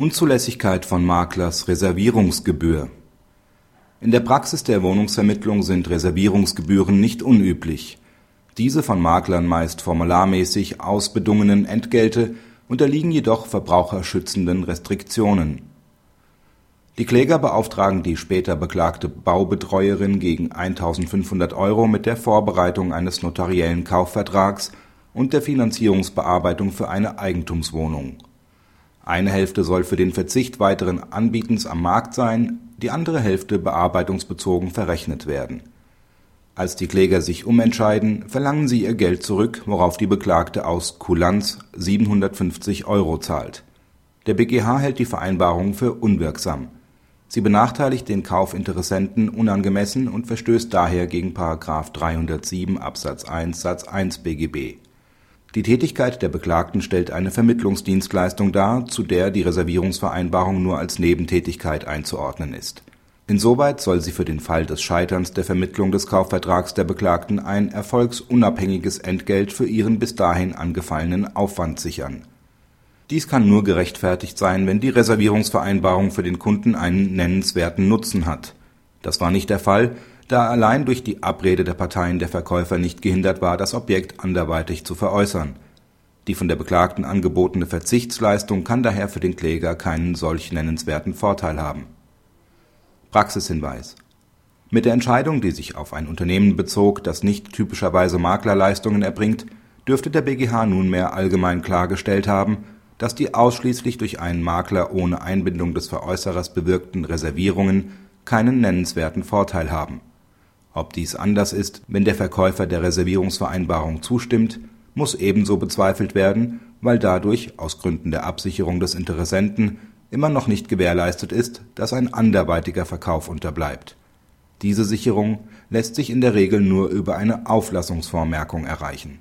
Unzulässigkeit von Maklers Reservierungsgebühr In der Praxis der Wohnungsvermittlung sind Reservierungsgebühren nicht unüblich. Diese von Maklern meist formularmäßig ausbedungenen Entgelte unterliegen jedoch verbraucherschützenden Restriktionen. Die Kläger beauftragen die später beklagte Baubetreuerin gegen 1.500 Euro mit der Vorbereitung eines notariellen Kaufvertrags und der Finanzierungsbearbeitung für eine Eigentumswohnung eine Hälfte soll für den Verzicht weiteren Anbietens am Markt sein, die andere Hälfte bearbeitungsbezogen verrechnet werden. Als die Kläger sich umentscheiden, verlangen sie ihr Geld zurück, worauf die Beklagte aus Kulanz 750 Euro zahlt. Der BGH hält die Vereinbarung für unwirksam. Sie benachteiligt den Kaufinteressenten unangemessen und verstößt daher gegen § 307 Absatz 1 Satz 1 BGB die Tätigkeit der Beklagten stellt eine Vermittlungsdienstleistung dar, zu der die Reservierungsvereinbarung nur als Nebentätigkeit einzuordnen ist. Insoweit soll sie für den Fall des Scheiterns der Vermittlung des Kaufvertrags der Beklagten ein erfolgsunabhängiges Entgelt für ihren bis dahin angefallenen Aufwand sichern. Dies kann nur gerechtfertigt sein, wenn die Reservierungsvereinbarung für den Kunden einen nennenswerten Nutzen hat. Das war nicht der Fall da allein durch die Abrede der Parteien der Verkäufer nicht gehindert war, das Objekt anderweitig zu veräußern. Die von der Beklagten angebotene Verzichtsleistung kann daher für den Kläger keinen solch nennenswerten Vorteil haben. Praxishinweis Mit der Entscheidung, die sich auf ein Unternehmen bezog, das nicht typischerweise Maklerleistungen erbringt, dürfte der BGH nunmehr allgemein klargestellt haben, dass die ausschließlich durch einen Makler ohne Einbindung des Veräußerers bewirkten Reservierungen keinen nennenswerten Vorteil haben ob dies anders ist, wenn der Verkäufer der Reservierungsvereinbarung zustimmt, muss ebenso bezweifelt werden, weil dadurch aus Gründen der Absicherung des Interessenten immer noch nicht gewährleistet ist, dass ein anderweitiger Verkauf unterbleibt. Diese Sicherung lässt sich in der Regel nur über eine Auflassungsvormerkung erreichen